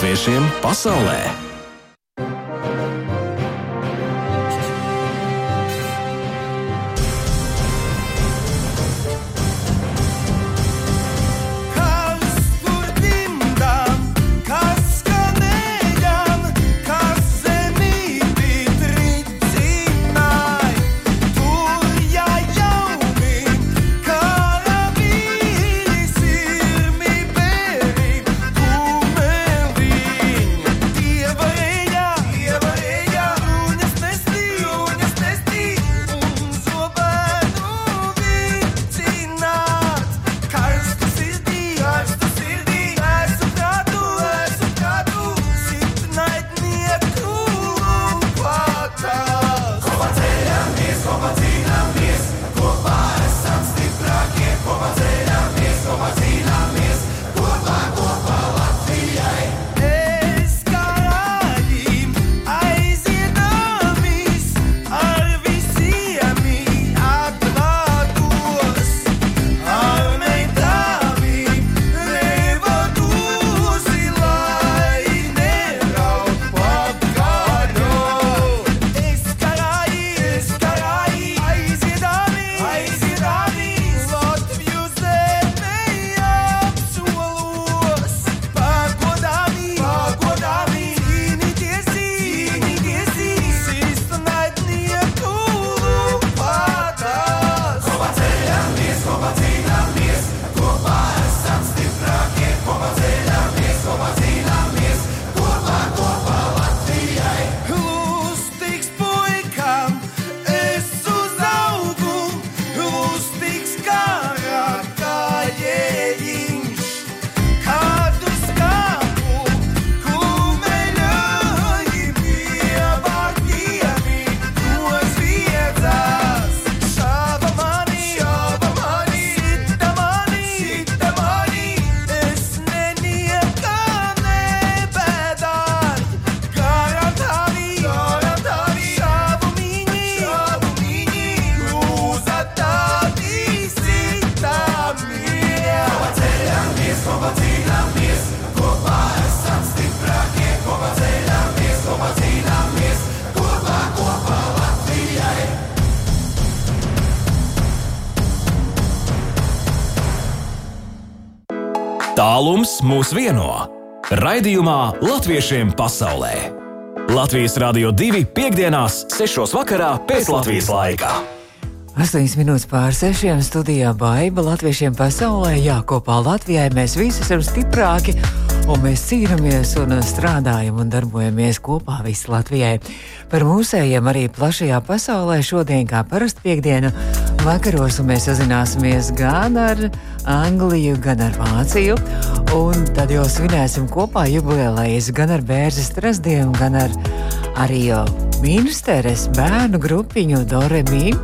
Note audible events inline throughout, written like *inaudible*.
latviešiem pasaulē. Tālums mūs vieno. Raidījumā Latviešiem pasaulē. Latvijas Rādio 2.5.6. vakarā pēc Latvijas laika. 8 minūtes pār 6 studijā Baiba Latviešiem pasaulē. Jā, kopā Latvijai mēs visi esam stiprāki un mēs cīnāmies un strādājam un darbojamies kopā visi Latvijai. Par mūsējiem arī plašajā pasaulē šodien, kā parasti piekdiena, vakaros mēs sazināsimies gan ar Angliju, gan ar Vāciju. Un tad jau svinēsim kopā jubilejas gan ar bērnu strasdienu, gan ar arī Minsteres bērnu grupiņu Doremī.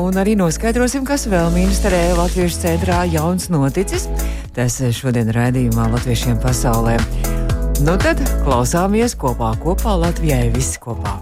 Un arī noskaidrosim, kas vēl Minsterē Latvijas centrā jauns noticis. Tas šodien raidījumā Latviešiem pasaulē. Nu tad klausāmies kopā, kopā Latvijai visi kopā.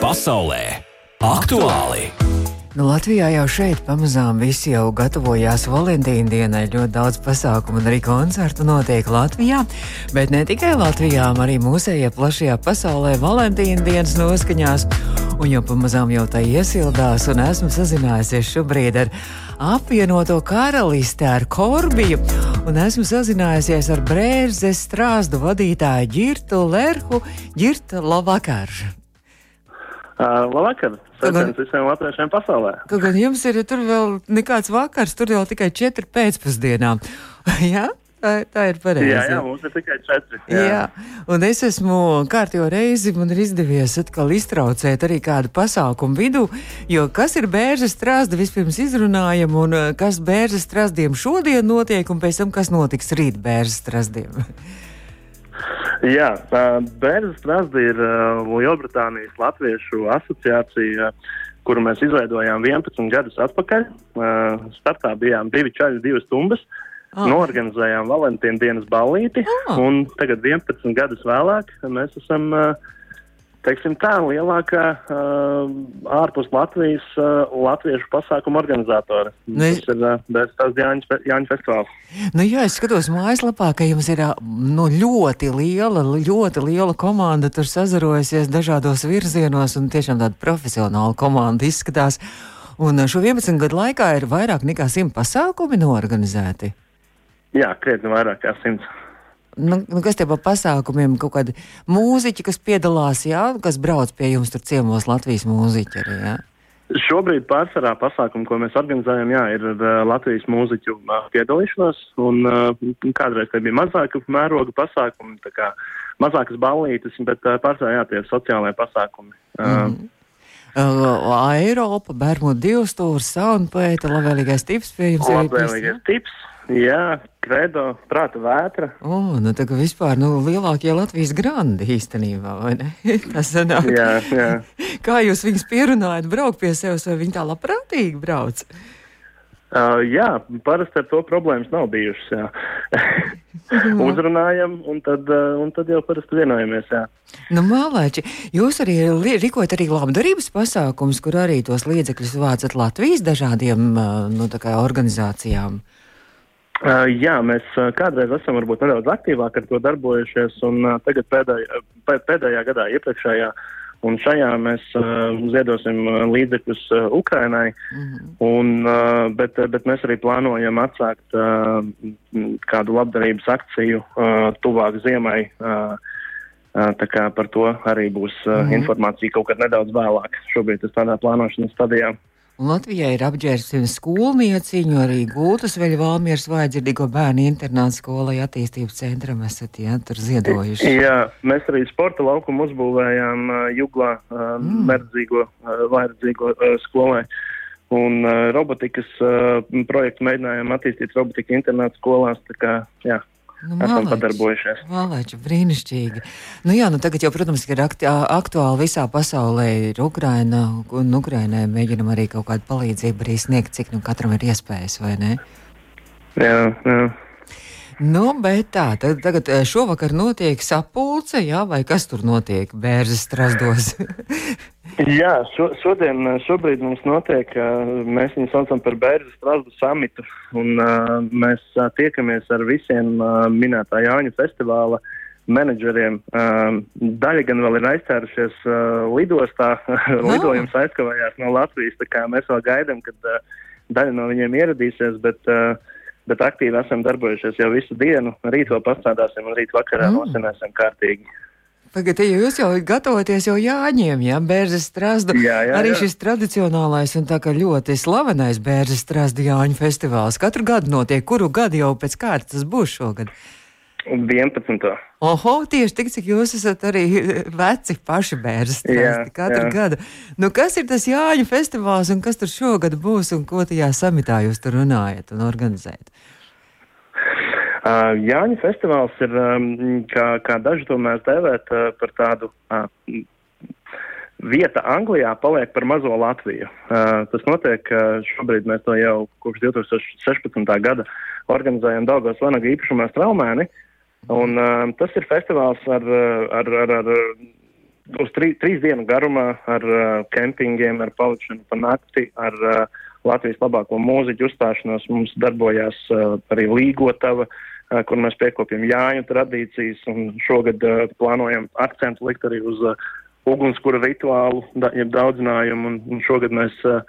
Pasaulē aktuāli! Nu, Latvijā jau šeit pamazām visi jau gatavojās Valentīna dienai. Ļoti daudz pasākumu un arī koncertu notiek Latvijā. Bet ne tikai Latvijā, arī mūsējā plašajā pasaulē Valentīna dienas noskaņās. Un jau pamazām jau tā iesildās, un esmu sazinājusies šobrīd ar apvienoto karalisti, ar Korbiju. Un esmu sazinājusies ar Brēzes strāzdu vadītāju Girtu Lerhu. Girta, labvakar! Uh, labvakar! Sveiciens visiem latviešiem pasaulē! Kaut gan jums ir tur vēl nekāds vakars, tur jau tikai četri pēcpusdienā. *laughs* jā, tā, tā ir pareizi. Jā, jā, mums ir tikai četri. Jā. jā, un es esmu kārtīgi reizi, man ir izdevies atkal iztraucēt arī kādu pasākumu vidū, jo kas ir bērnas strāzda, vispirms izrunājam, un kas bērnas strāzdiem šodien notiek, un pēc tam, kas notiks rīt bērnas strāzdiem. *laughs* Jā, Bērnu strāzda ir uh, Lielbritānijas Latviešu asociācija, kuru mēs izveidojām 11 gadus atpakaļ. Uh, startā bijām divi čaļi, divas stumbas. Ah. Norganizējām Valentīna dienas ballīti, Ah. un tagad, 11 gadus vēlāk, mēs esam uh, teiksim, tā lielākā uh, ārpus Latvijas uh, latviešu pasākumu organizatora. Nu, Tas ir uh, Bērnu Jāņa, Jāņa festivāls. Nu, jā, es skatos mājaslapā, ka jums ir ā, nu, ļoti liela, ļoti liela komanda. Tur sazarojasies dažādos virzienos, un tiešām tāda profesionāla komanda izskatās. Un ā, šo 11 gadu laikā ir vairāk nekā 100 pasākumi norganizēti. Jā, krietni vairāk kā simts. Nu, nu, kas tie par pasākumiem? Kaut kādi mūziķi, kas piedalās, jā, kas brauc pie jums tur ciemos Latvijas mūziķi arī, jā. Šobrīd pārsvarā pasākumu, ko mēs organizējam, jā, ir uh, Latvijas mūziķu uh, piedalīšanos. Un, uh, kādreiz tie bija mazāka mēroga pasākumi, kā mazākas ballītes, bet uh, pārsvarā jā, tie ir sociālai pasākumi. Uh, Uh, Eiropa, Bermuda divstūra, saunpēta, labvēlīgais tips pie jums. Labvēlīgais tips, jā, kredo, prāta vētra. O, nu tā kā vispār nu, lielākie Latvijas grandi īstenībā, vai ne? *laughs* Tas sanāk. Jā, jā. Kā jūs viņus pierunājat, braukt pie sevis, vai viņi tā labprātīgi brauc? Uh, jā, parasti ar to problēmas nav bijušas. jā. *laughs* Uzrunājam, un tad, uh, un tad jau parasti vienojamies. Jā. Nu, mālēči, jūs arī rīkojat arī labdarības pasākums, kur arī tos līdzekļus vācat Latvijas dažādiem uh, nu, organizācijām. Uh, jā, mēs uh, kādreiz esam varbūt nedaudz aktīvāk ar to darbojušies, un uh, tagad pēdējā, pē- pēdējā gadā, iepriekšējā, un šajā mēs ziedosim līdzekļus Ukrainai, un, uh, bet, bet mēs arī plānojam atsākt kādu labdarības akciju tuvāk ziemai. Tā kā par to arī būs uh, mm. informācija kaut kad nedaudz vēlāk. Šobrīd tas tādā plānošanas stadijā. Un Latvijā ir apģērbsim skolnieciņu, arī gultas vēl Valmieras vajadzīgo bērnu internāta skolai attīstības centram esat, jā, tur ziedojuši. Jā, mēs arī sporta laukumu uzbūvējām uh, Juglā, uh, mm. merdzīgo, uh, vairdzīgo uh, skolai. un uh, robotikas uh, projektu mēģinājām attīstīt robotiku internātu skolās. Tā kā, jā, Nu, esam malači. padarbojušies. Malači, brīnišķīgi. Nu, jā, nu tagad jau, protams, ir akti, aktuāli visā pasaulē. Ir Ukraina, un Ukrainai mēģinam arī kaut kādu palīdzību arī sniegt, cik nu katram ir iespējas, vai ne? Jā, jā. Nu, bet tā, tad, tagad eh, šovakar notiek sapulce, jā, vai kas tur notiek bērzes strasdos? *laughs* Jā, šo, šodien, šobrīd mums notiek, uh, mēs viņu saucam par Bērnu Strasbu samitu, un uh, mēs uh, tiekamies ar visiem uh, minētā Jāņu festivāla menedžeriem. Uh, daļa gan vēl ir aizcērušies uh, lidostā, *laughs* lidojums aizkavējās no Latvijas, tā kā mēs vēl gaidām, kad uh, daļa no viņiem ieradīsies, bet, uh, bet aktīvi esam darbojušies jau visu dienu. Rīt vēl pastrādāsim un rīt vakarā Mm. nosinēsim kārtīgi. Pagaidiet, ja jūs jau gatavoties jau Jāņiem, jā, bērzes strāzdu. Jā, jā, arī jā. šis tradicionālais un tā kā ļoti slavenais bērzes strāzdu Jāņu festivāls. Katru gadu notiek, kuru gadu jau pēc kārtas tas būs šogad. 11. Oho, tieši tik, cik jūs esat arī veci paši Jā, katru jā. gadu. Nu, kas ir tas Jāņu festivāls un kas tur šogad būs un ko tajā samitā jūs tur runājat un organizējat? Uh, Jāņa festivāls ir, um, kā, kā daži to mēs dēvēt, uh, par tādu uh, vieta Anglijā paliek par mazo Latviju. Uh, tas notiek uh, šobrīd, mēs to jau kopš 2016. gada organizējam Daugos Vanaga īpašumā Straumēni. Un uh, tas ir festivāls ar, uh, ar, ar, ar uz trī, trīs dienu garumā, ar uh, kempingiem, ar palikšanu pa nakti, ar uh, Latvijas labāko mūziķu uzstāšanos. Mums darbojās uh, arī Līgotava, uh, kur mēs piekopjam Jāņu tradīcijas, un šogad uh, plānojam akcentu likt arī uz uh, ugunskura rituālu, da, jeb daudzinājumu, un, un šogad mēs, uh,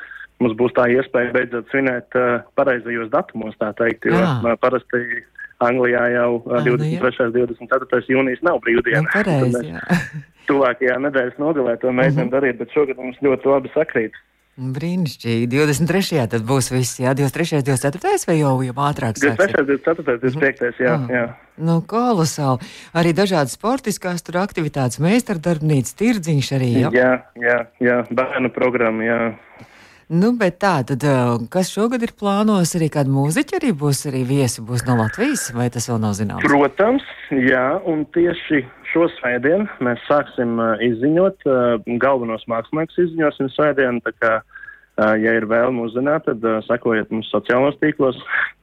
mums būs tā iespēja beidzot svinēt uh, pareizajos datumos, tā teikt, jo Jā. uh, parasti Anglijā jau jā. 23. un 24. jūnijas nav brīvdiena. Nu, jā. *laughs* tuvākajā nedēļas nogalē to mēģinām uh -huh. darīt, bet šogad mums ļoti labi sakrīt. Brīnišķīgi. 23. tad būs viss, jā, 23. 24. vai jau, jau ātrāk? sāksiet? 23. 24. 25. jā, jā. Nu, kolosāli. Arī dažādas sportiskās tur aktivitātes, meistardarbnīcas, tirdziņš arī. Jā. Jā, jā, jā, bērnu programma, jā. Nu, bet tā, tad, uh, kas šogad ir plānos, arī kāda mūziķa arī būs, arī viesi būs no Latvijas, vai tas vēl nav zināms? Protams, jā, un tieši šo svētdienu mēs sāksim uh, izziņot, uh, galvenos māksliniekus izziņosim svētdienu, tā kā, uh, ja ir vēlme uzzināt, tad sekojiet mums sociālos tīklos,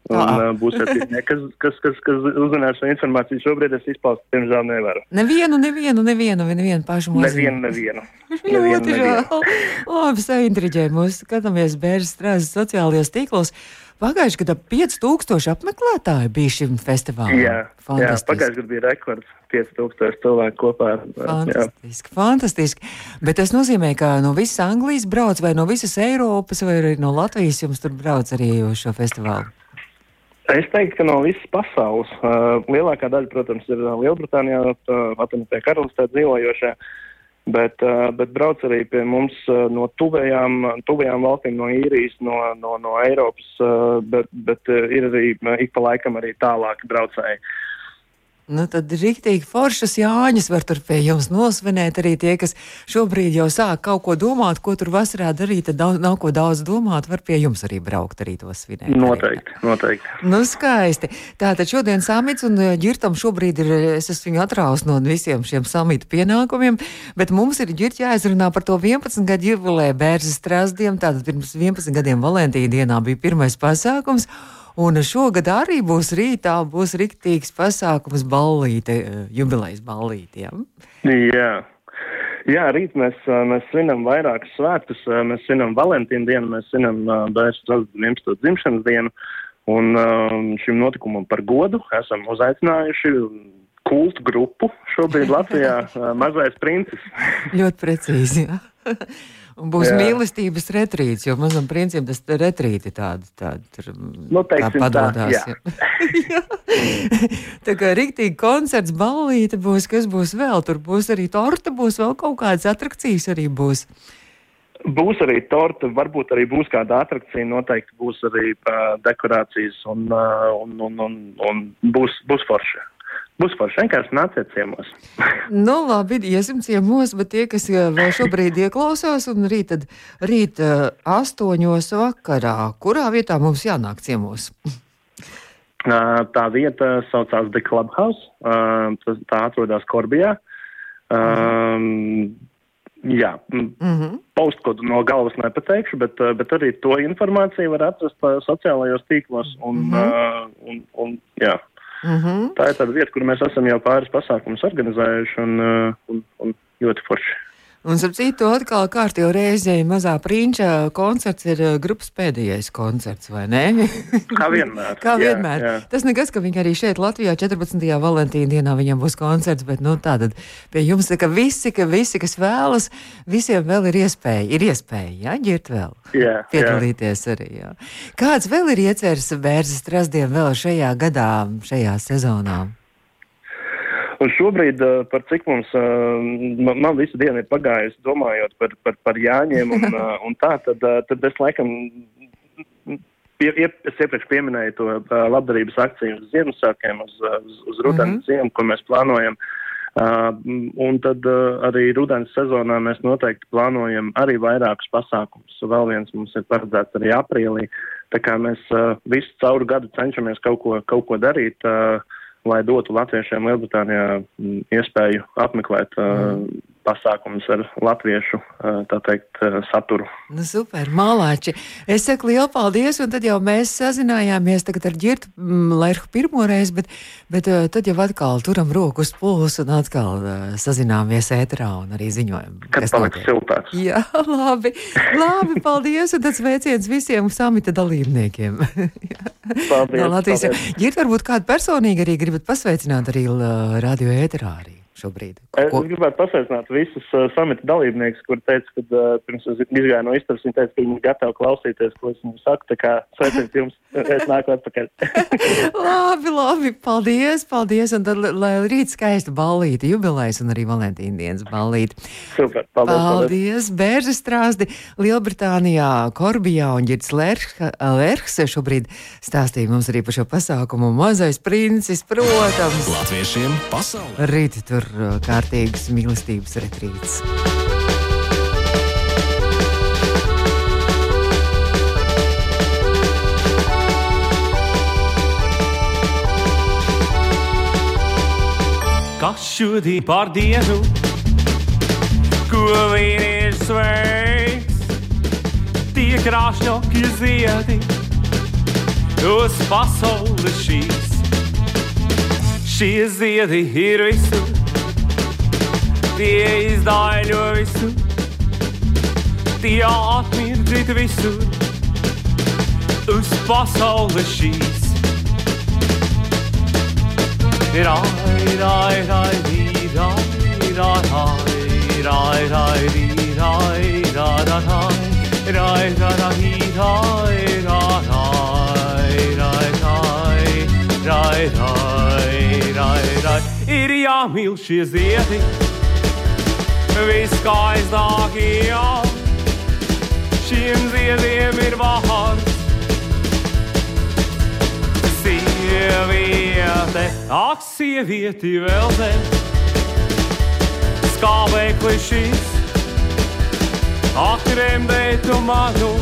un uh, būsiet pirmie, kas, kas, kas, kas uzzinās šo informāciju. Šobrīd es izpaust, diemžēl nevaru. Nevienu, nevienu, nevienu, nevienu pašu mūziku. Nevienu, nevienu. *laughs* Ļoti žēl. Labi, saintriģē mūs, skatāmies bērnu strāzes sociālajos tīklos. Pagājušajā gadā 5000 apmeklētāji bija šim festivālam. Jā, jā Fantastiski. pagājušajā gadā bija rekords 5000 cilvēku kopā. ar- Jā. Fantastiski, fantastiski. Bet tas nozīmē, ka no visas Anglijas brauc, vai no visas Eiropas, vai arī no Latvijas jums tur brauc arī uz šo festivālu. Es teiktu, ka no visas pasaules lielākā daļa, protams, ir Lielbritānijā, apvienotajā karalistē dzīvojošie, uh, bet brauc arī pie mums uh, no tuvējām, tuvējām valstīm, no īrijas, no, no, no Eiropas, uh, bet, bet ir arī ik pa laikam arī tālāki braucēji. Nu, tad rīktīgi foršas Jāņas var tur pie jums nosvinēt. Arī tie, kas šobrīd jau sāk kaut ko domāt, ko tur vasarā darīt, tad daudz, nav ko daudz domāt, var pie jums arī braukt, arī to svinēt. Noteikti, noteikti. Nu, skaisti. Tātad šodien samits un eh, ģirtam šobrīd ir, eh, es esmu viņu atraus no visiem šiem samita pienākumiem, bet mums ir ģirt jāizrunā par to 11 gadu jubilē bērzes strāzdiem. Tātad pirms 11 gadiem Valentīna dienā bija pirmais pasākums. Un šogad arī būs rītā, būs riktīgs pasākums ballīte, eh, jubilejas ballīte. Ja? Jā. Jā, rīt mēs, ā, mēs svinam vairākus svētkus. ā, Mēs svinam Valentīnu dienu, mēs svinam bērnu 11. dzimšanas dienu. Un šim notikumam par godu esam uzaicinājuši kultu grupu šobrīd Latvijā *laughs* Mazais princis. Ļoti precīzi. *laughs* Būs jā. Mīlestības retrīts, jo mazam princim tas retrīti tādi, tādi tur Nu, teiksim tā, jā. jā. *laughs* tā kā rīktīgi koncerts, ballīte būs, kas būs vēl, tur būs arī torta, būs vēl kaut kādas atrakcijas arī būs. Būs arī torta, varbūt arī būs kāda atrakcija, noteikti būs arī uh, dekorācijas un, uh, un, un, un, un būs, būs forši. Būs forši vienkārši nāciet ciemos. *laughs* Nu, labi, iesim ciemos, bet tie, kas eh, vēl šobrīd ieklausās, un rīt, tad, rīt eh, astoņos vakarā, kurā vietā mums jānāk ciemos? *laughs* Uh, Tā vieta saucās The Clubhouse. Uh, tas- Tā atrodas Korbijā. Um, jā, mm Mhm. postkodu no galvas nepateikšu, bet, uh, bet arī to informāciju var atrast uh, sociālajos tīklos. Un, mm -hmm. uh, un, un, jā. Mhm. Tā ir tāda vieta, kur mēs esam jau pāris pasākumus organizējuši un, uh, un, un ļoti forši. Un, ap citu, atkal kārtībā reizē mazā prinča koncerts ir eh, grupas pēdējais koncerts, vai ne? *laughs* Kā vienmēr. Kā Jā, vienmēr. jā. Tas nekas, ka viņi arī šeit, Latvijā, 14. valentīna dienā viņam būs koncerts, bet nu, tātad pie jums ka visi, ka visi, kas vēlas, visiem vēl ir iespēja, ir iespēja, jā, ģirt vēl. Jā, jā. Piedalīties arī. Jā. Kāds vēl ir ieceris bērns strasdiem vēl šajā gadā, šajā sezonā? Un šobrīd, uh, par cik mums, uh, man, man visa diena ir pagājusi domājot par, par, par Jāņiem un, uh, *laughs* un tā, tad, tad es laikam, pie, es iepriekš pieminēju to labdarības akciju uz Ziemassvētkiem, uz, uz, uz rudens mm -hmm. ziemu, ko mēs plānojam. Uh, un tad uh, arī rudens sezonā mēs noteikti plānojam arī vairākus pasākumus. Vēl viens mums ir paredzēts arī aprīlī. Tā kā mēs uh, visu cauru gadu cenšamies kaut ko, kaut ko darīt. Uh, lai dotu latviešiem Lielbritānijā mm, iespēju apmeklēt uh, pasākumus ar latviešu tā teikt, uh, saturu. Nu, super, malāči. Es saku lielu paldies, un tad jau mēs sazinājāmies ar Girtu mm, Lerhu pirmo reizi, bet, bet uh, tad jau atkal turam roku uz pulsu un atkal sazināmies ēterā un arī ziņojam. Kad paliks siltāks. Jā, *laughs* labi, labi, paldies, un tāds veiciens visiem samita dalībniekiem. *laughs* Paldies, no Latvijas. paldies. Girt, varbūt kādu personīgi arī gribat pasveicināt arī radio ēterā arī šobrīd. Es gribētu pasveicināt visus uh, samita dalībniekus, kur teica, ka uh, pirms es izgāju no istabas, viņi teica, ka viņi ir gatavi klausīties, ko es viņiem saku. Tā kā sveiciens jums, es *laughs* nāku atpakaļ. *laughs* Labi, labi, paldies, paldies. Un tad, lai rīt skaista ballīte, jubilejas un arī Valentīna dienas ballīte. Super, paldies. paldies. Paldies, Bērza strāsti Lielbritānijā, Korbijā un Girts Lerhs šobrīd stāstīja mums arī par šo pasākumu. Mazais princis, protams. Latviešiem pasaulē. Rīt tur kārtīgas mīlestības retrīts. Kas šodien par dienu, ko vīrietis sveiks, tie krāšņoki ziedi uz pasaules šīs. Šie ziedi ir visur, tie izdaiļo visur, tie atmirdīt visur uz pasaules šīs. Rai, rai, rai, di, rai, rai, rai, rai, rai, di, rai, rai, rai, rai, rai, rai, rai, di, rai, rai, rai, rai, rai, rai, rai, rai, rai. Ir jāmīl šie ziedi, viskaistākie, šiem ziediem ir vārds. Sieviete, ak, sievieti vēl te, skābekli šis, ak, remdētu manu,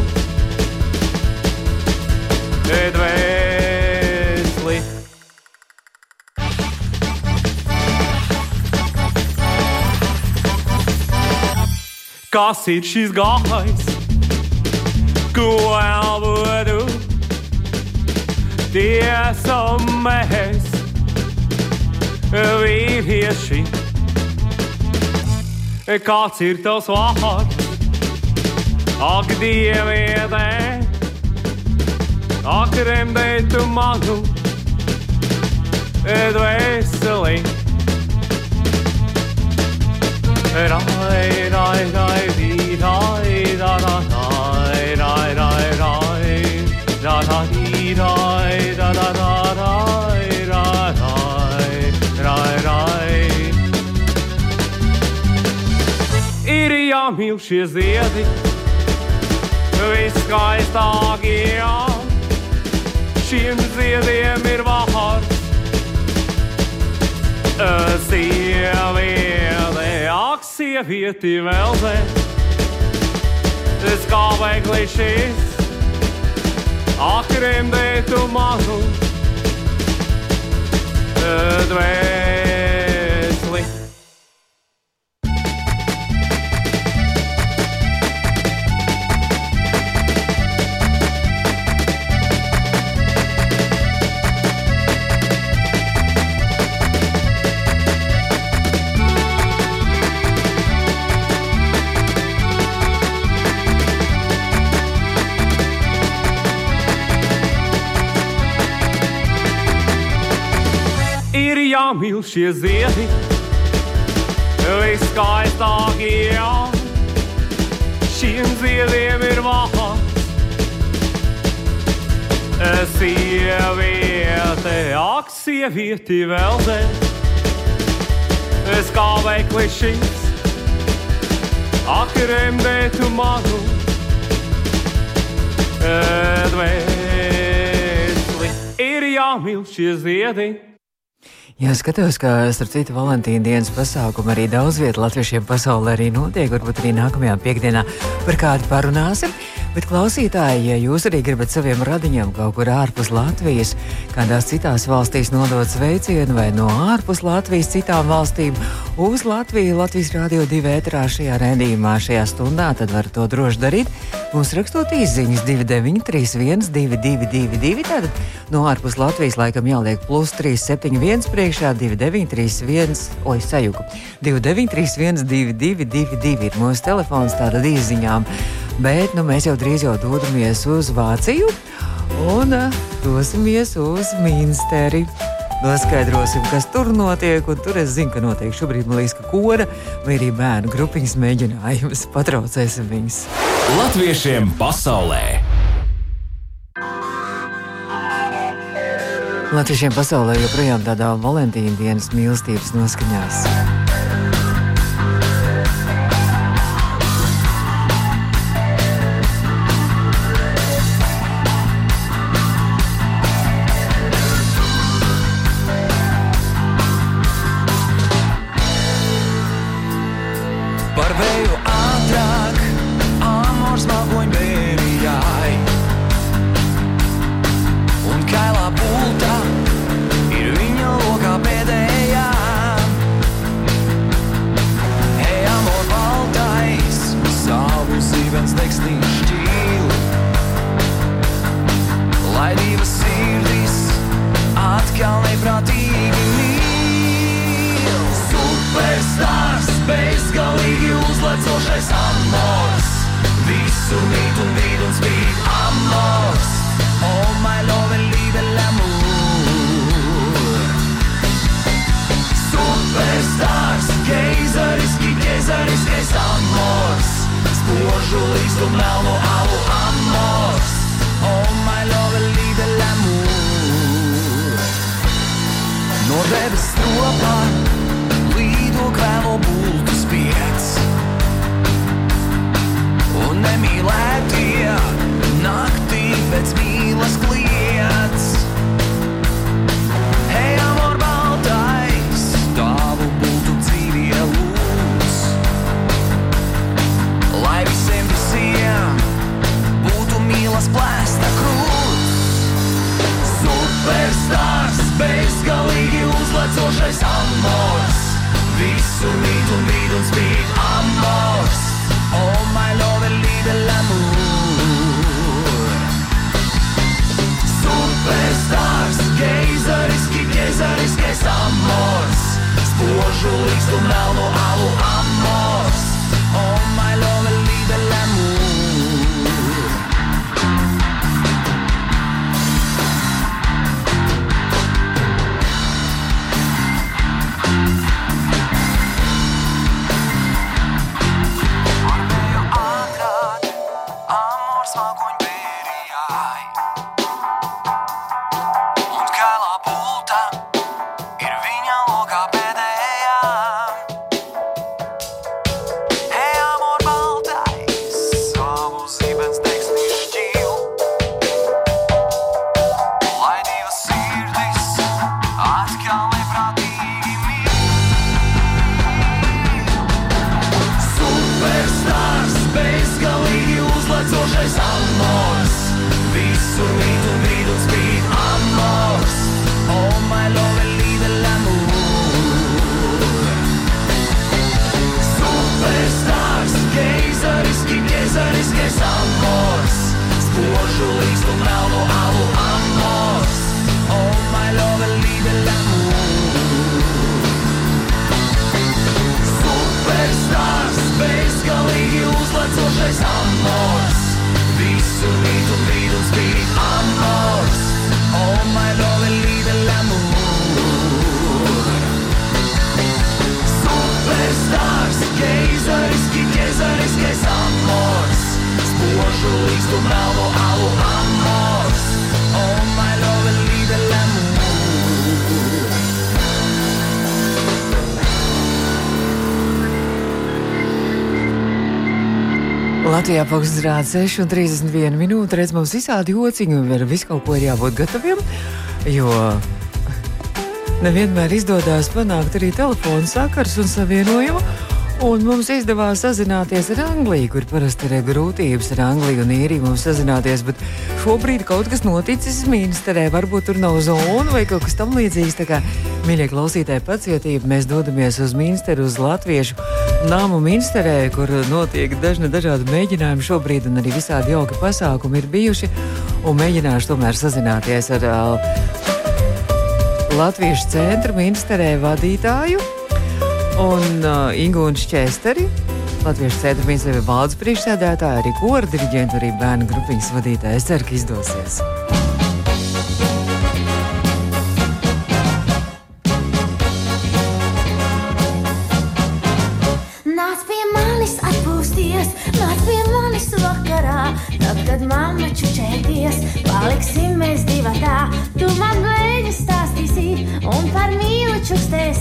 Kas ir šis gājs, ko elvodu? Tie esam mēs, vīrieši. Kāds ir tavs vārds? Ak, dievietē, ak, remdē tu manu dvēseli. Jāmīl šie ziedi, viskaistākie, šiem ziediem ir vārds. Sieviete, sievieti vēl zē, es kā veikli šis, ak, remdē tu manu dvēseli. Jāmīl šie ziedi, viskaistākie. Šiem ziediem ir vārds. Sieviete, ak, sievieti vēl te. Es kā veikli šis, ak, remdētu manu dvēseli. Ir jāmīl šie ziedi. Jā, skatos, ka starp citu Valentīna dienas pasākumu arī daudz vietu latviešiem pasaulē arī notiek. Varbūt arī nākamajā piekdienā par kādu parunāsim. Bet, klausītāji, ja jūs arī gribat saviem radiņiem kaut kur ārpus Latvijas, kādās citās valstīs nodot sveicienu vai no ārpus Latvijas citām valstīm uz Latviju, Latvijas Rādio 2 ēterā šajā redzījumā, šajā stundā, tad varat to droši darīt. Mums rakstot izziņas 2931, 222, tātad no ārpus Latvijas laikam jāliek plus 371 priekšā 2931, oi, sajuku. 2931, 222 ir mūsu telefons, tātad izziņām. Bet nu, mēs jau drīz jau dodamies uz Vāciju un uh, dosimies uz Minsteri. Noskaidrosim, kas tur notiek, tur es zinu, ka notiek šobrīd man liekas, ka kora vai arī bērnu grupiņas mēģinājums. *laughs* Patraucēsim viņus. Latviešiem pasaulē! Latviešiem pasaulē joprojām tādā Valentīna dienas mīlestības noskaņās. Latvijā pūkstens rāda 6,31 minūte. Redz, mums visādi jociņi un ar visu kaut ko ir jābūt gataviem. Jo nevienmēr izdodas panākt arī telefona sakars un savienojumu. Un mums izdevās sazināties ar Angliju, kur parasti ir grūtības ar Angliju un īriju mums sazināties. Bet šobrīd kaut kas noticis ministrē, varbūt tur nav zona vai kaut kas tamlīdzīgs. Mīļie klausītāji, pacietība, mēs dodamies uz ministru, uz Latviešu nāmu ministrē, kur notiek dažni dažādi mēģinājumi šobrīd, un arī visādi jauki pasākumi ir bijuši. Mēģināšu tomēr sazināties ar uh, Latviešu centra ministrē vadītāju un uh, Ingūnu Česteri. Latviešu centra ministrē valdes priekšsēdētāja, arī kora diriģenta, arī bērnu grupiņas vadītāja. Es ceru, ka izdosies.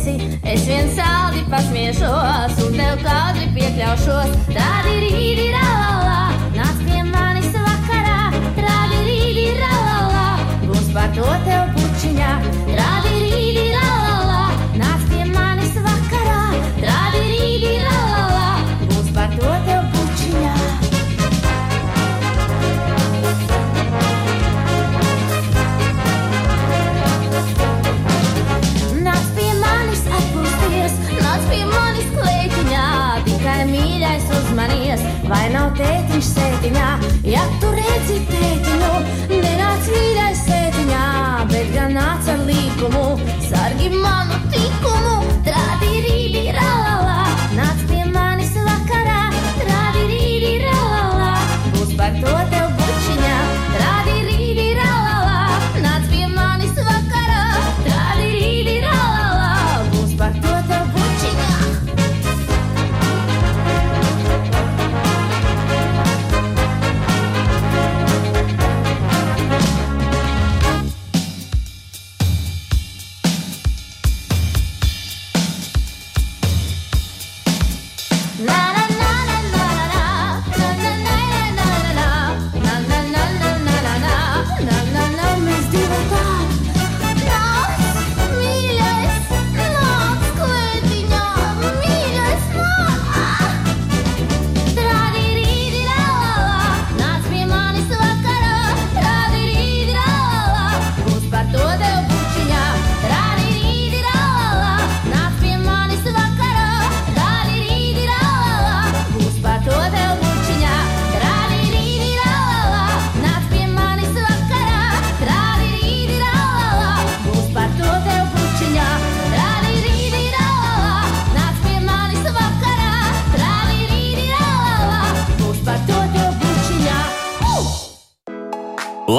Čukstēsi. Es vien saldi pasmiešos un tev kādri piekļaušos. Tādi rīdi rālā, nāc pie manis vakarā. Tādi rīdi rālā, būs par to tev pučiņā. Tādi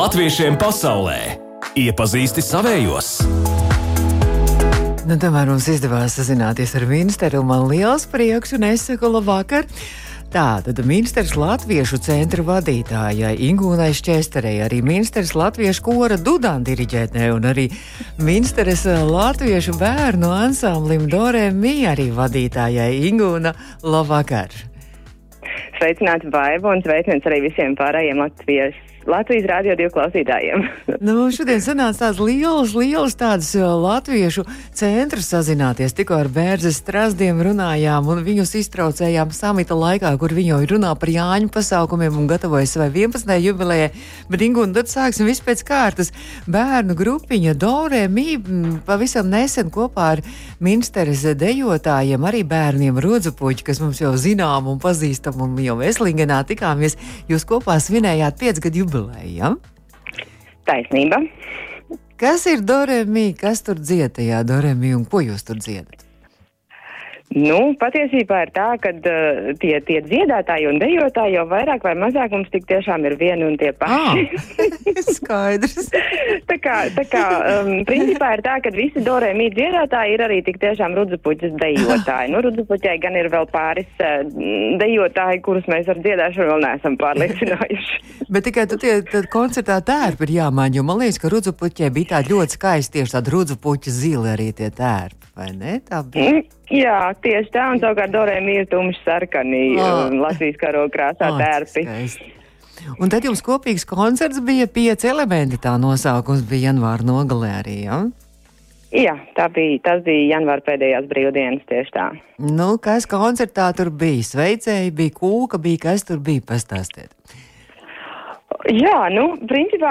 Latviešiem pasaulē iepazīsti savējos. Nu, tomēr mums izdevās sazināties ar ministru, un man liels prieks, un es saku labvakar. Tā tad ministrs Latviešu centra vadītājai Ingūnai Šķesterei, arī ministrs Latviešu kora Dudāna diriģētnē un arī ministrs Latviešu bērnu ansamblim Dorē Mī arī vadītājai Ingūna Labvakar! Sveicināti Baiba un sveiciens arī visiem pārējiem Latvijas, Latvijas radio divu klausītājiem. *laughs* Nu, šodien sanāca tāds liels, liels tāds uh, latviešu centrs sazināties. Tikko ar Bērzes strasdiem runājām un viņus iztraucējām samita laikā, kur viņi jau runā par Jāņu pasākumiem un gatavojas savai 11. jubilejai. Bet, Ingu, un tad sāksim visu pēc kārtas. Bērnu grupiņa Dorē Mī pavisam nesen kopā ar ministres dejotājiem, arī bērniem rodzupuķi, kas mums jau zinām un pazīstam un jau Veslingenā tikāmies. Jūs kopā svinējāt 5 gadu jubileju. Ja? Taisnība. Kas ir Dorēmī, kas tur dzied tajā Dorēmī un ko jūs tur dziedat? Nu, patiesībā ir tā, ka uh, tie, tie dziedātāji un dejotāji jau vairāk vai mazāk mums tik tiešām ir vieni un tie paši. Ah, *laughs* skaidrs. tā kā, tā kā um, principā ir tā, ka visi dorēmī dziedātāji ir arī tik tiešām rudzupuķis dejotāji. Nu, rudzupuķai gan ir vēl pāris uh, dejotāji, kurus mēs ar dziedāšanu vēl neesam pārliecinājuši. *laughs* Bet tikai tu tie tad koncertā tērpi ir jāmaņ, jo man liekas, ka rudzupuķē bija tāda ļoti skaista tieši tāda rudzupuķa zila arī tie tērpi, vai ne? Tā bija. Jā, tieši tā, un savukārt Dorēm ir tumši sarkani Oh. oh. Latvijas karo krāsā Ā, tērpi. skaisti. Un tad jums kopīgs koncerts bija pieci elementi. Tā nosaukums bija janvāra nogalē arī. Ja? Jā, tā bija, tas bija janvāra pēdējās brīvdienas tieši tā. Nu, kas koncertā tur bija? Sveicēji bija kūka, bija kas tur bija? Pastāstiet. Jā, nu, principā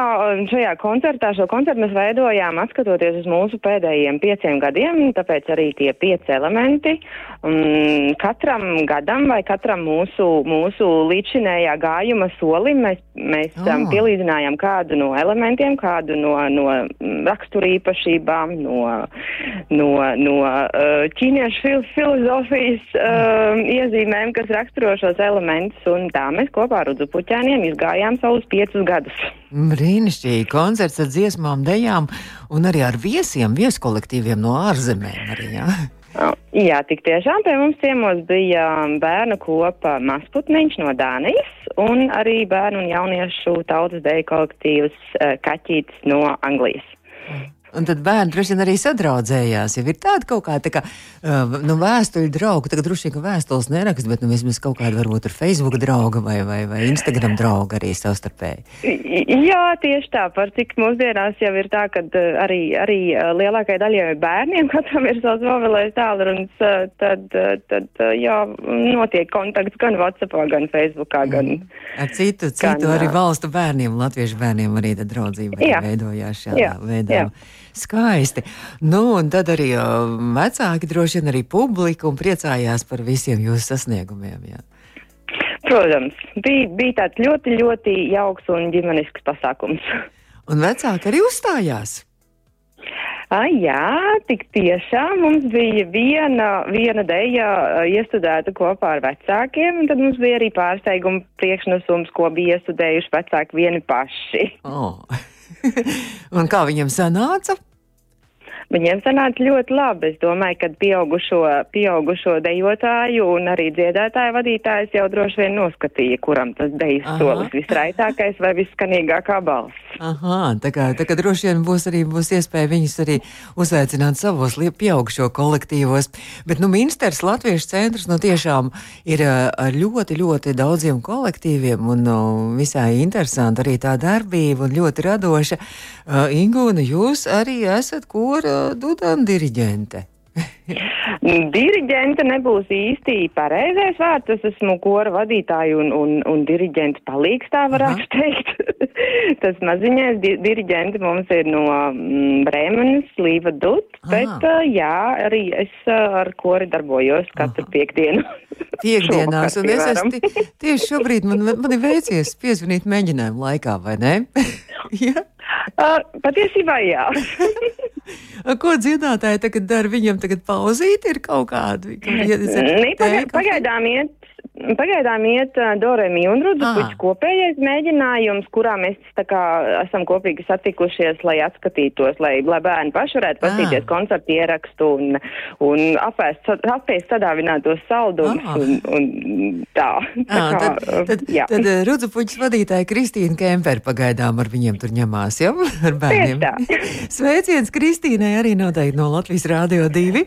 šajā koncertā, šo koncertu mēs veidojām atskatoties uz mūsu pēdējiem pieciem gadiem, tāpēc arī tie pieci elementi. Um, katram gadam vai katram mūsu, mūsu līdzšinējā gājuma solim mēs, mēs Oh. um, pielīdzinājām kādu no elementiem, kādu no, no mm, raksturīpašībām, no, no, no uh, ķīniešu fil filozofijas uh, iezīmēm, kas raksturo šos elementus, un tā mēs kopā ar Rudzu Puķēniem izgājām savus piecus gadus. Brīnišķīgi koncerts ar dziesmām, dejām un arī ar viesiem, vieskolektīviem no ārzemēm. Arī, ja? Jā, tik tiešām pie mums ciemos bija bērnu kopa Masputniņš no Dānijas un arī bērnu un jauniešu tautas deju kolektīvs eh, Kaķītis no Anglijas. Un tad bērni droši vien arī sadraudzējās. Ja ir tāda kaut kāda tā kā, uh, nu, vēstuļu drauga, tagad droši vien, ka vēstules neraksta, bet nu, vismaz kaut kāda varbūt ir Facebook drauga vai, vai, vai Instagram drauga arī savstarpēji. Jā, tieši tā, par cik mūsdienās jau ir tā, ka eh, arī, arī eh, lielākai daļai bērniem *laughs* katram ir savs mobilais tālrunis, tad, tad jā, notiek kontakts gan Whatsappā, gan Facebookā, gan. Ar citu, citu Gan, arī valstu bērniem, latviešu bērniem arī tā draudzība Jā. veidojās šādā Jā, veidā. jā. Skaisti. Nu, un tad arī uh, vecāki droši vien arī publika un priecājās par visiem jūsu sasniegumiem. Jā. Protams, bija, bija tāds ļoti, ļoti jauks un ģimenisks pasākums. *laughs* Un vecāki arī uzstājās. Ah, jā, tik tiešām mums bija viena, viena deja ā, iestudēta kopā ar vecākiem, un tad mums bija arī pārsteiguma priekšnesums, ko bija iestudējuši vecāki vieni paši. Oh. *laughs* un kā viņam sanāca? Viņiem sanāca ļoti labi. Es domāju, ka pieaugušo, pieaugušo dejotāju un arī dziedātāju vadītājs jau droši vien noskatīja, kuram tas dejas Aha. solis visraitākais vai visskanīgākā balss. Aha, tā kā, tā kā droši vien būs arī būs iespēja viņus arī uzaicināt savos pieaugušo kolektīvos. Bet, nu, Minsters Latviešu centrs nu tiešām ir ar ļoti, ļoti daudziem kolektīviem un nu, visai interesanti arī tā darbība un ļoti radoša. Uh, Ingūna, jūs arī esat kora dudana diriģente. *laughs* Diriģente nebūs īsti pareizais vārds. Es esmu kora vadītāja un, un, un diriģents palīgs, tā varētu teikt. *laughs* Tas maziņais di diriģenti mums ir no mm, Brēmenes, Līva Dut, bet Aha. uh, jā, arī es uh, ar kori darbojos katru piekdienu. *laughs* Piekdienās, un es esmu tieši šobrīd man, man ir veicies piezvanīt mēģinājumu laikā, vai ne? ja? Uh, patiesībā jā. *laughs* Ko dziedātāji tagad dara? Viņam tagad pauzīti ir kaut kāda. *laughs* Pagaidām iet. Pagaidām iet uh, Doremi un Ah. Rudzupuķis kopējais mēģinājums, kurā mēs tā kā esam kopīgi satikušies, lai atskatītos, lai, lai bērni paši varētu Ah. paskatīties koncertu ierakstu un, un apēst, apēst sadāvinātos saldumus Ah. un, un tā. tā Jā, kā, tad, uh, tad, jā. tad Rudzu puķis vadītāja Kristīna Kempere pagaidām ar viņiem tur ņemās, jau *laughs* ar bērniem. Sveiciens Kristīnai arī noteikti no Latvijas Rādio 2.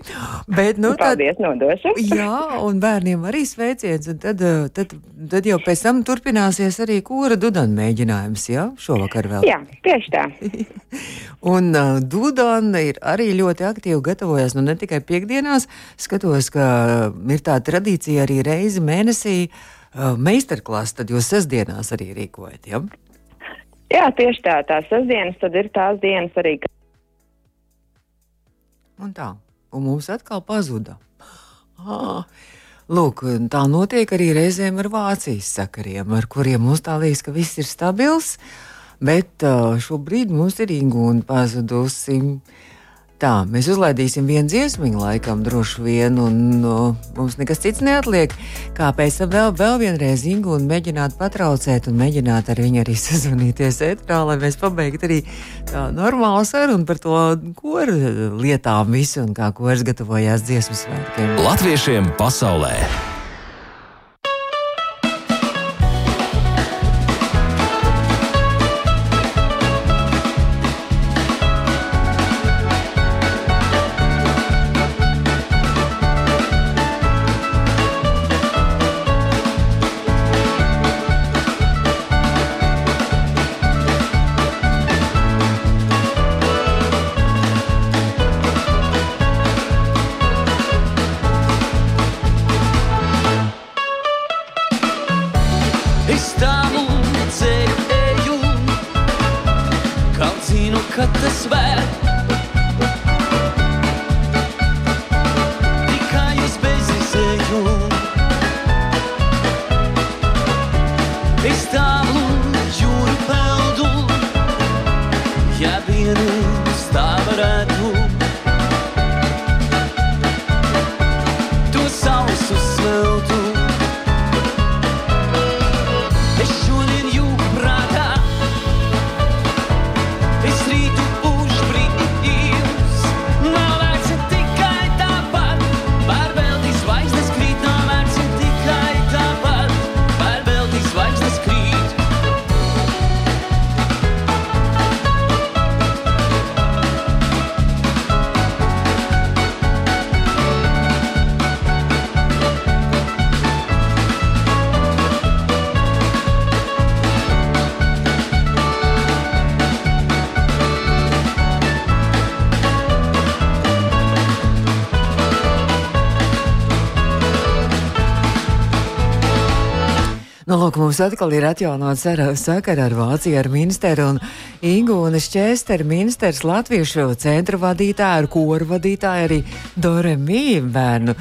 Bet, nu, tad, Paldies, nodošu. jā, un bērniem arī sveiciens, un tad, eh, tad, tad jau pēc tam turpināsies arī kura dudana mēģinājums, jā, šovakar vēl. Jā, tieši tā. *laughs* Un uh, Dudana ir arī ļoti aktīvi gatavojas, nu ne tikai piekdienās, skatos, ka ir tā tradīcija arī reizi mēnesī uh, meistarklāsts, tad jūs sestdienās arī rīkojat, ja? Jā, tieši tā. Tās sestdienas tad ir tās dienas arī, Un tā, un mums atkal pazuda. *gasps* Ah, lūk, tā notiek arī reizēm ar Vācijas sakariem, ar kuriem mums tā liekas, ka viss ir stabils, bet uh, šobrīd mums ir Ingūna pazudusi. Tā, mēs uzlaidīsim vienu dziesmu, laikam, droši vien, un uh, mums nekas cits neatliek. Kā pēc tam vēl, vēl vienreiz Ingūnu mēģināt patraucēt un mēģināt ar viņu arī *laughs* sazvanīties ētrā, lai mēs pabeigtu arī tā normālu sarunu par to, ko ar lietām visu un kā kurs gatavojās dziesmu svētkiem. Latviešiem pasaulē. Mums atkal ir atjaunots ar- sakara ar Vāciju, ar ministru un Ingūna Šķēsteru, ministrs Latviešu centra vadītāja, ar koru vadītāju, arī Doremī bērnu,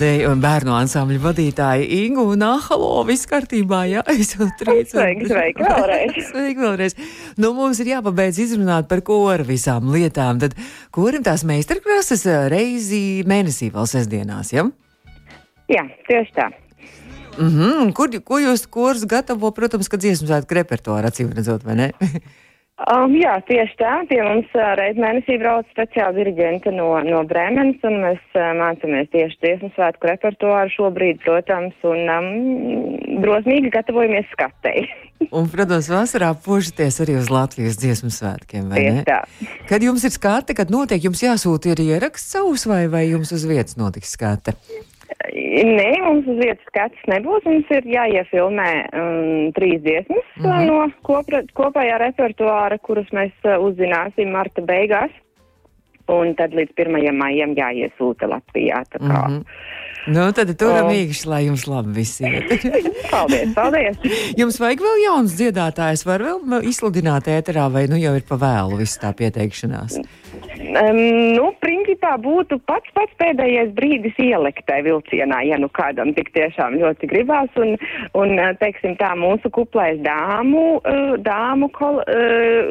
de, bērnu ansambļu vadītāja Ingūna Ahalo, viss kārtībā, jā, *laughs* es jau trīcu. Sveiki, sveiki, vēlreiz. *laughs* Sveiki vēlreiz. Nu, mums ir jāpabeidz izrunāt par koru visām lietām, tad korim tās meistarklases reizi mēnesī vēl sestdienās, ja? Jā, tieši tā. Mm -hmm. Kur, ko jūs kurs gatavo, protams, kad dziesmu svētku repertuāru acīm redzot, vai ne? *laughs* Um, jā, tieši tā. Pie mums uh, reiz mēnesī brauc speciāla diriģente no, no Brēmenes, un mēs uh, mācāmies tieši dziesmu svētku repertuāru šobrīd, protams, un um, drosmīgi gatavojamies skatei. *laughs* Un, protams, vasarā požaties arī uz Latvijas dziesmu svētkiem, vai Tieši ne? tā. Kad jums ir skate, kad notiek, jums jāsūta ir ieraksts savus, vai, vai jums uz vietas notiks skate? Nē, mums uz vietas skats nebūs. Mums ir jāiefilmē um, trīs dziesmas mm -hmm. no kopra, kopējā repertuāra, kuras mēs uh, uzzināsim marta beigās. Un tad līdz 1. maijam jāiesūta Latvijā. kā. Mhm. Nu, tad turam O. īkšķi, lai jums labi viss iet. *laughs* Paldies, paldies! jums vajag vēl jauns dziedātājs, var vēl izsludināt ēterā, vai nu jau ir pa vēlu viss tā pieteikšanās? Um, nu, principā būtu pats pats pēdējais brīdis ielikt tajā vilcienā, ja nu kādam tik tiešām ļoti gribās. Un, un uh, teiksim tā, mūsu kuplais dāmu, uh, dāmu kol,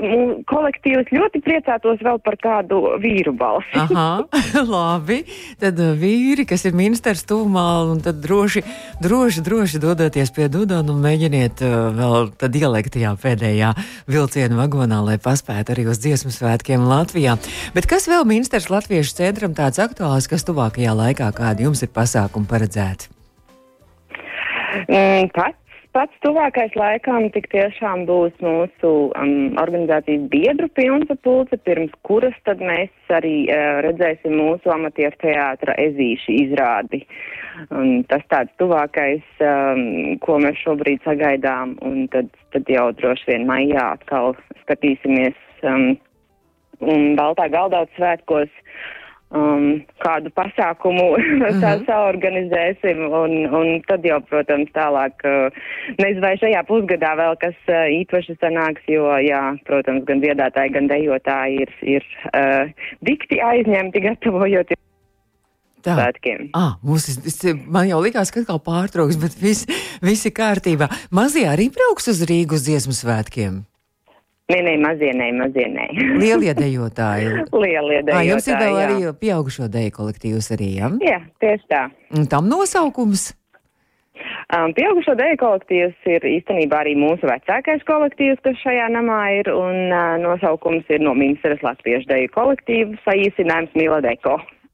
mu- kolektīvs ļoti priecātos vēl par kādu vīru balsi. Aha, *laughs* labi. Tad vīri, kas ir ministrs tūmā, un tad droši, droši, droši dodoties pie Dudona un mēģiniet vēl tad ielikt tajā pēdējā vilciena vagonā, lai paspētu arī uz dziesmu svētkiem Latvijā. Bet kas vēl ministrs Latviešu centram tāds aktuāls, kas tuvākajā laikā kādi jums ir pasākumi paredzēti? Mm, pats, pats tuvākais laikam tik tiešām būs mūsu um, organizācijas biedru pilnsapulce, pirms kuras tad mēs arī uh, redzēsim mūsu amatieru teātra ezīšu izrādi. Un tas tāds tuvākais, um, ko mēs šobrīd sagaidām, un tad, tad jau droši vien maijā atkal skatīsimies um, un Baltā galdauts svētkos um, kādu pasākumu *laughs* mm -hmm. saorganizēsim, un, un tad jau, protams, tālāk, uh, nezinu, vai šajā pusgadā vēl kas uh, īpaši sanāks, jo, jā, protams, gan dziedātāji, gan dejotāji ir, ir uh, dikti aizņemti gatavojoties Tā. svētkiem. Ah, mums, man jau likās, ka atkal pārtrauks, bet viss vis ir kārtībā. Mazie arī brauks uz Rīgas dziesmu svētkiem. Nē, nē, mazie, nē, mazie, nē. Lielie *laughs* dejotāji. Lielie Ah, jums ir vēl dejotāji, jā. arī pieaugušo deju kolektīvs arī, ja? Jā, tieši tā. Un tam nosaukums? Um, pieaugušo dēļ kolektīvs ir īstenībā arī mūsu vecākais kolektīvs, kas šajā namā ir, un uh, nosaukums ir no Ministras Latviešu dēļu kolektīva saīsinājums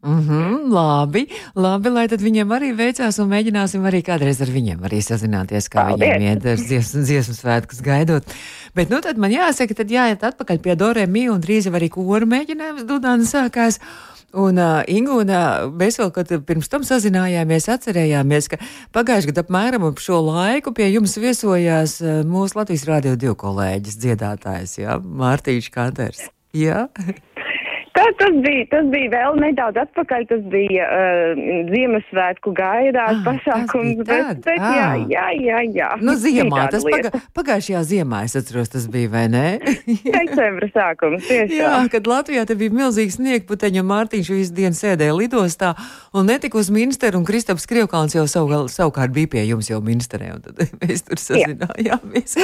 Miladeko. Mhm, labi, labi, lai tad viņiem arī veicās un mēģināsim arī kādreiz ar viņiem arī sazināties, kā Paldies. viņiem iet ar dziesmu, dziesmu svētkus gaidot. Bet, nu, tad man jāsaka, tad jāiet atpakaļ pie Dorē Mī un drīz jau arī kora mēģinājums Dudāna sākās. Un uh, Ingūna, mēs vēl, kad pirms tam sazinājāmies, atcerējāmies, ka pagājušajā gadā apmēram ap šo laiku pie jums viesojās uh, mūsu Latvijas Rādio divu kolēģis dziedātājs, jā, Mārtiņš Kanters. Jā, Tā, tas, bija, tas bija vēl nedaudz atpakaļ. Tas bija uh, Ziemassvētku gaidās Ah, pasākums. tas Bet, bet, jā, Ah. jā, jā, jā. Nu, ziemā, tas paga, pagājušajā ziemā, es atceros, tas bija, vai ne? *laughs* Decembra sākums, tieši Jā, tā. kad Latvijā te bija milzīgs sniegputeņi, un Mārtiņš visu dienu sēdēja lidostā un netika uz ministru, un Kristaps Krievkāns jau savu, savukārt bija pie jums jau ministrē, un tad *laughs* mēs tur sazinājāmies.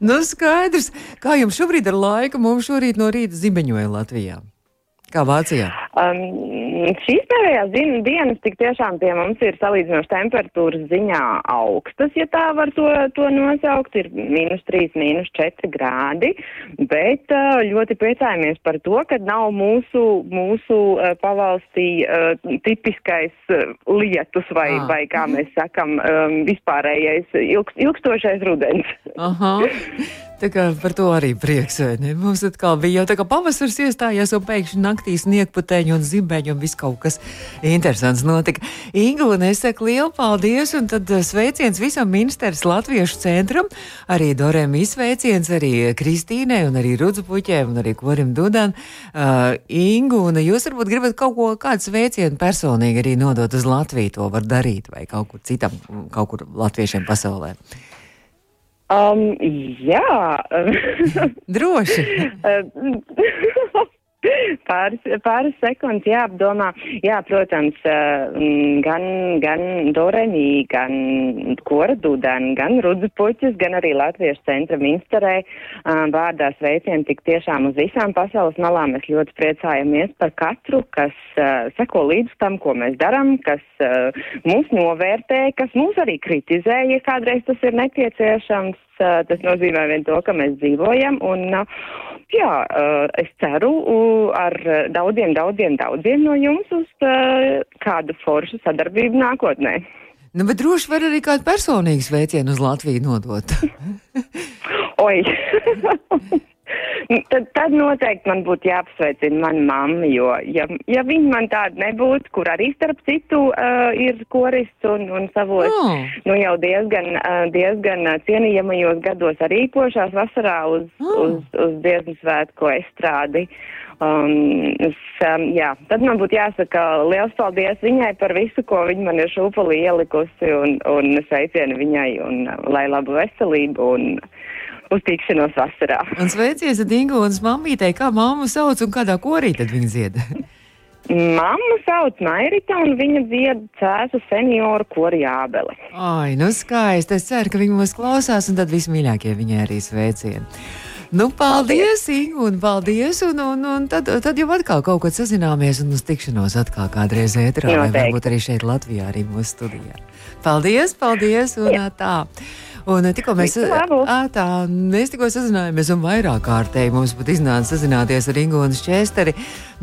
Nu, skaidrs, kā jums šobrīd ar laiku, mums šorīt no rīta zibeņoja Latvijā. Kā Vācijā? Um, šīs pēdējās dienas tik tiešām pie mums ir salīdzinoši temperatūras ziņā augstas, ja tā var to, to nosaukt. Ir mīnus 3, mīnus 4 grādi, bet uh, ļoti priecājamies par to, ka nav mūsu, mūsu uh, pavalstī uh, tipiskais lietus vai, Ah. vai kā mēs sakam, um, vispārējais ilgs, ilgstošais rudens. Aha. *laughs* Tā kā par to arī prieks, ne? Mums atkal bija jau tā kā pavasars iestājies un pēkšņi naktī sniegputeņi un zibeņi un viss kaut kas interesants notika. Inga, un es saku lielu paldies, un tad eh, sveiciens visam ministrs Latviešu centram, arī Dorēm izsveiciens, arī Kristīnai un arī Rudzupuķiem un arī Korim Dudan. Uh, Ingu, un jūs varbūt gribat kaut ko, kādu sveicienu personīgi arī nodot uz Latviju, to var darīt vai kaut kur citam, kaut kur latviešiem pasaulē. Um, jā. Droši! *laughs* *laughs* Pāris, pāris sekundes jāapdomā. Jā, protams, mm, gan, gan Doremī, gan Kora Dudana, gan Rudzupuķis, gan arī Latviešu centra Minsterē vārdā sveicieni tik tiešām uz visām pasaules malām. Mēs ļoti priecājamies par katru, kas seko līdz tam, ko mēs darām, kas mūs novērtē, kas mūs arī kritizē, ja kādreiz tas ir nepieciešams. Tas nozīmē vien to, ka mēs dzīvojam. Un, jā, es ceru ar uh, daudziem, daudziem, daudziem no jums uz uh, kādu foršu sadarbību nākotnē. Nu, bet droši var arī kādu personīgu sveicienu uz Latviju nodot. *laughs* Oi! *laughs* Tad, tad noteikti man būtu jāapsveicina mana mamma, jo, ja, ja viņa man tāda nebūtu, kur arī starp citu uh, ir korists un, un savos, Oh. nu jau diezgan, uh, diezgan uh, cienījamajos gados arī pošās vasarā uz, Oh. uz, uz Dievsmu svētku estrādi. Um, es, um, jā, tad man būtu jāsaka liels paldies viņai par visu, ko viņa man ir šūpulī ielikusi un, un sveicienu viņai un uh, lai labu veselību un uz tikšanos vasarā. Un sveiciens Ingūnas mammītei, kā mammu sauc un kādā korī tad viņa dzied. *laughs* Mamma sauc Mairita un viņa dzied cēsu senioru kori jābeli. Ai, nu skaisti. Es ceru, ka viņi mūs klausās un tad vismīļākie viņai arī sveicieni. Nu, paldies, Ingu, un paldies, un, un, un tad, tad jau atkal kaut kad sazināmies un uz tikšanos atkal kādreiz ētrā, vai varbūt arī šeit Latvijā, arī mūsu studijā. Paldies, paldies, un ā, tā. Un ā, tikko mēs, ā, tā, mēs tikko sazinājāmies, un vairāk kārtēji mums pat iznāca sazināties ar Ingūnas Česteri,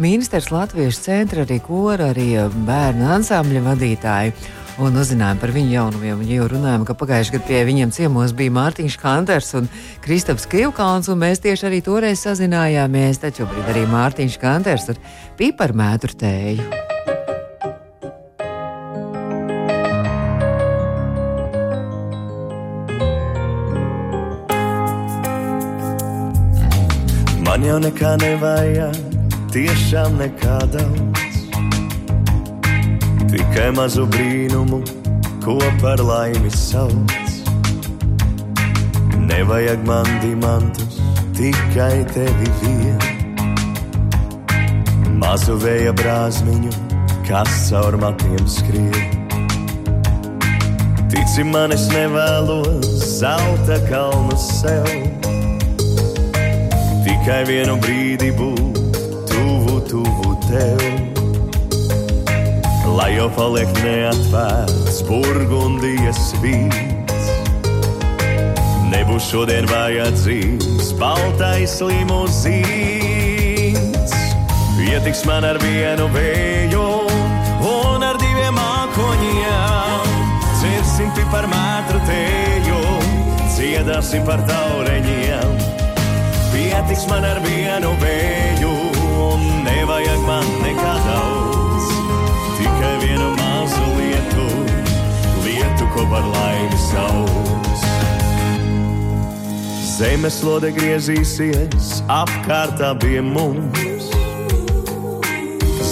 ministrs Latviešu centra, arī kora, arī ā, bērnu ansambļa vadītāju. Un uzzinājām par viņu jaunumiem. Un jau runājām, ka pagājušajā gadā pie viņiem ciemos bija Mārtiņš Kanters un Kristaps Krievkāns, un mēs tieši arī toreiz sazinājāmies. Taču šobrīd arī Mārtiņš Kanters ar piparmētru tēju. Man jau nekā nevajag, tiešām nekā daudz. Tikai mazu brīnumu, ko par laimi sauc. Nevajag man diamantus, tikai tevi vienu. Mazu vēja brāzmiņu, kas caur matiem skrien. Tici man, es nevēlos zelta kalnu sev. Tikai vienu brīdi būt tuvu, tuvu tev. Lai jau paliek neatvērts burgundijas vīns. Nebūs šodien vajadzīgs baltais limuzīns. Pietiks man ar vienu vēju un ar diviem mākoņiem. Dzirsim par mētru teju, dziedāsim par taureņiem. Pietiks man ar vienu vēju, par laimi sauc. Zemeslode griezīsies apkārt abiem mums.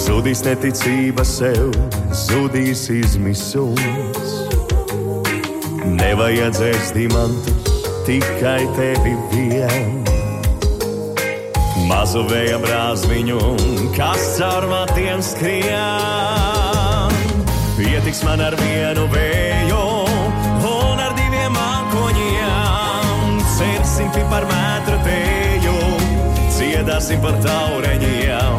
Zudīs neticība sev, zudīs izmisums. Nevajadzēs dimantus, tikai tevi vienu. Mazu vēja brāzmiņu, kas caur matiem skrien. Pietiks man ar vienu vēju Cersim par metru teju, dziedāsim par taureņiem.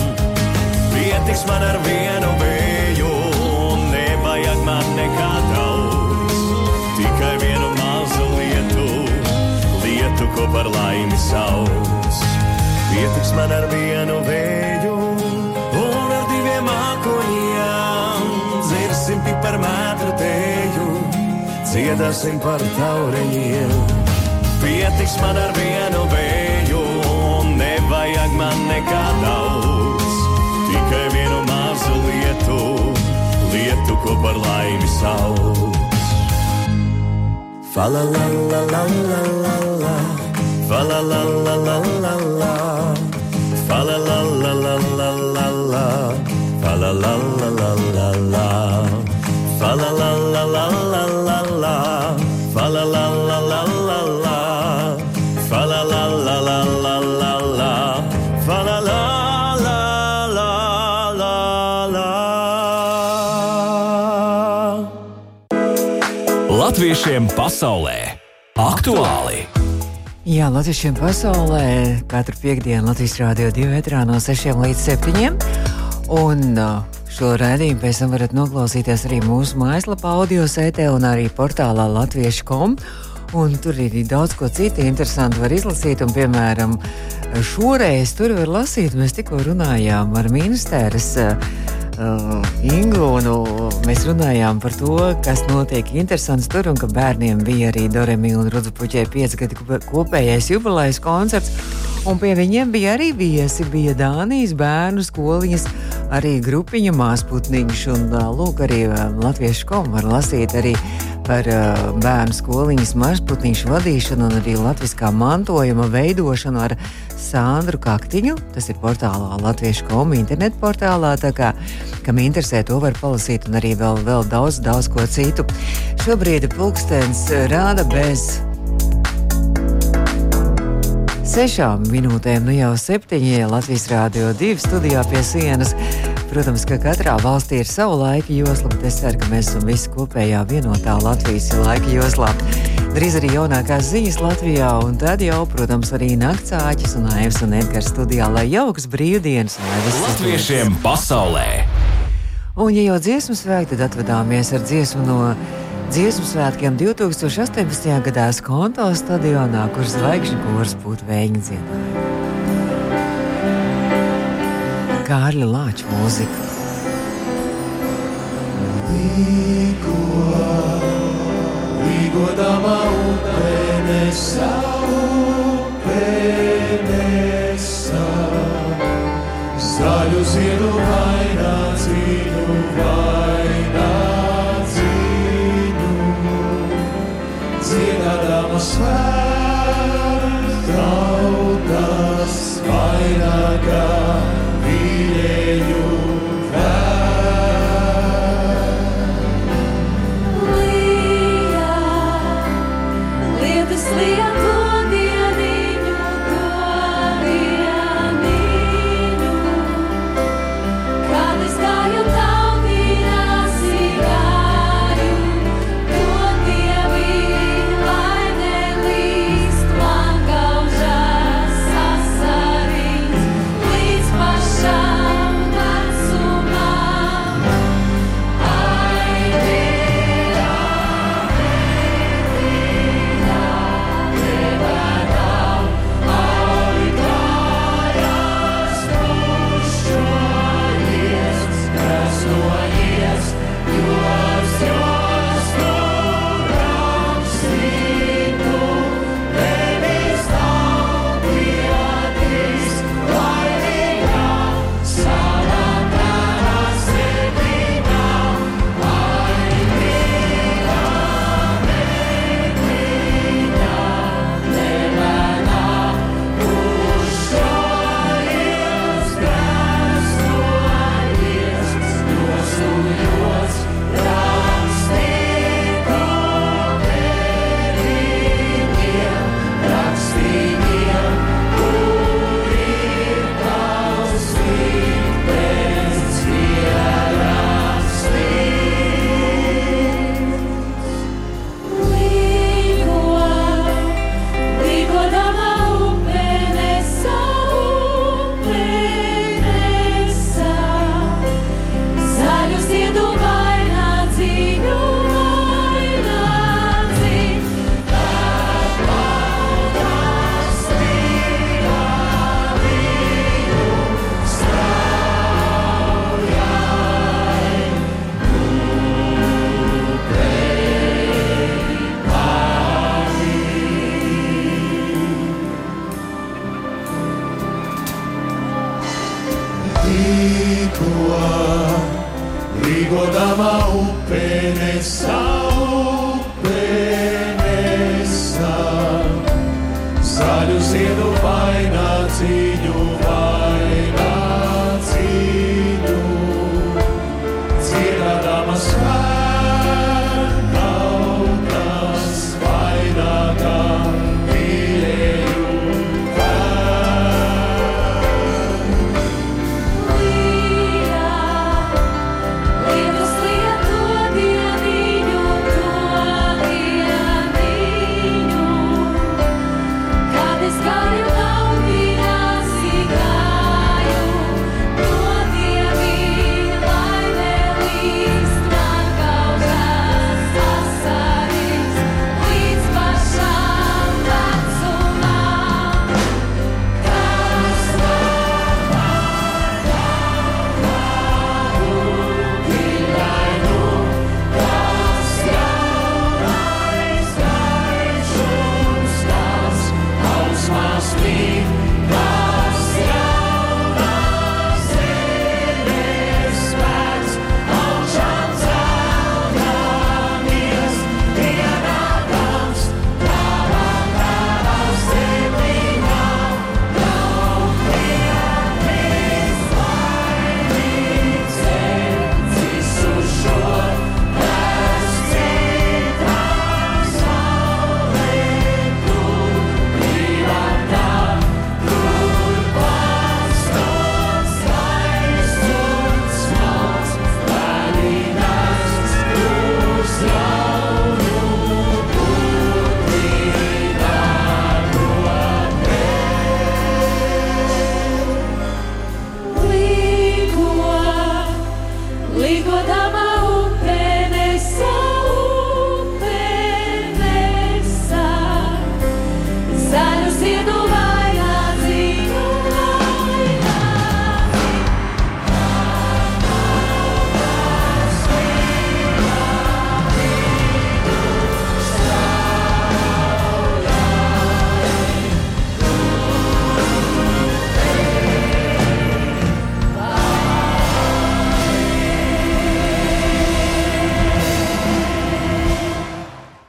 Pietiks man ar vienu vēju, nevajag man nekā daudz. Tikai vienu mazu lietu, lietu, ko par laimi sauc. Pietiks man ar vienu vēju un ar diviem mākoņiem. Dzirsim par metru teju, dziedāsim par taureņiem. Pietiks man ar vienu vēju un nevajag man nekā daudz. Tikai vienu mazu lietu, lietu, ko par laimi sauc. Fa la la la la la la la. Fa la la la la la la. Fa la la la la la la la. Fa la la la la la la. Fa la la la la la Latviešiem pasaulē aktuāli! Jā, Latvijiem pasaulē katru piekdienu Latvijas Rādio 2 etrā no 6 līdz 7. Un uh, šo rādījumu pēc tam varat noklausīties arī mūsu mājaslapā, audio sētē un arī portālā latviešu.com. Un tur ir daudz ko citu interesantu var izlasīt. Un, piemēram, šoreiz tur var lasīt, mēs tikko runājām ar ministēras uh, uh, Ingu. Un, uh, mēs runājām par to, kas notiek interesants tur, un ka bērniem bija arī Doremi un Rudzupuķē 5 gadu kopējais jubilejas koncerts. Un pie viņiem bija arī viesi, bija Dānijas bērnu skoliņas, arī grupiņa māsputniņš. Un uh, lūk, arī uh, latviešu komu var lasīt arī par uh, bērnu skoliņas mazputniņšu vadīšanu un arī latviskā mantojuma veidošanu ar Sandru Kaktiņu. Tas ir portālā Latviešu komu internetu portālā. Tā kā, kam interesē, to var palasīt un arī vēl, vēl daudz, daudz ko citu. Šobrīd pulkstens rāda bez sešām minūtēm, nu jau septiņie Latvijas Rādio 2 studijā pie sienas. Protams, ka katrā valstī ir sava laika josla, bet es ceru, ka mēs esam visi kopējā vienotā Latvijas laika joslā. Drīz arī jaunākās ziņas Latvijā, un tad jau, protams, arī naktsāķis un Aivs un Edgars studijā, lai jauks brīvdienas un lai viss Latviešiem pasaulē! Un, ja jau dziesmu svētki, tad atvadāmies ar dziesmu no dziesmu svētkiem 2018. gadā Skonto stadionā, kur zvaigžņu kurs būtu vēņa dziedājumi. Kārļa Lāča mūzika. Līgodamā upē nesā, upē nesā. Zaļu ziedu vainā cīņu, vainā cīņu. Dziedādama svētas tautas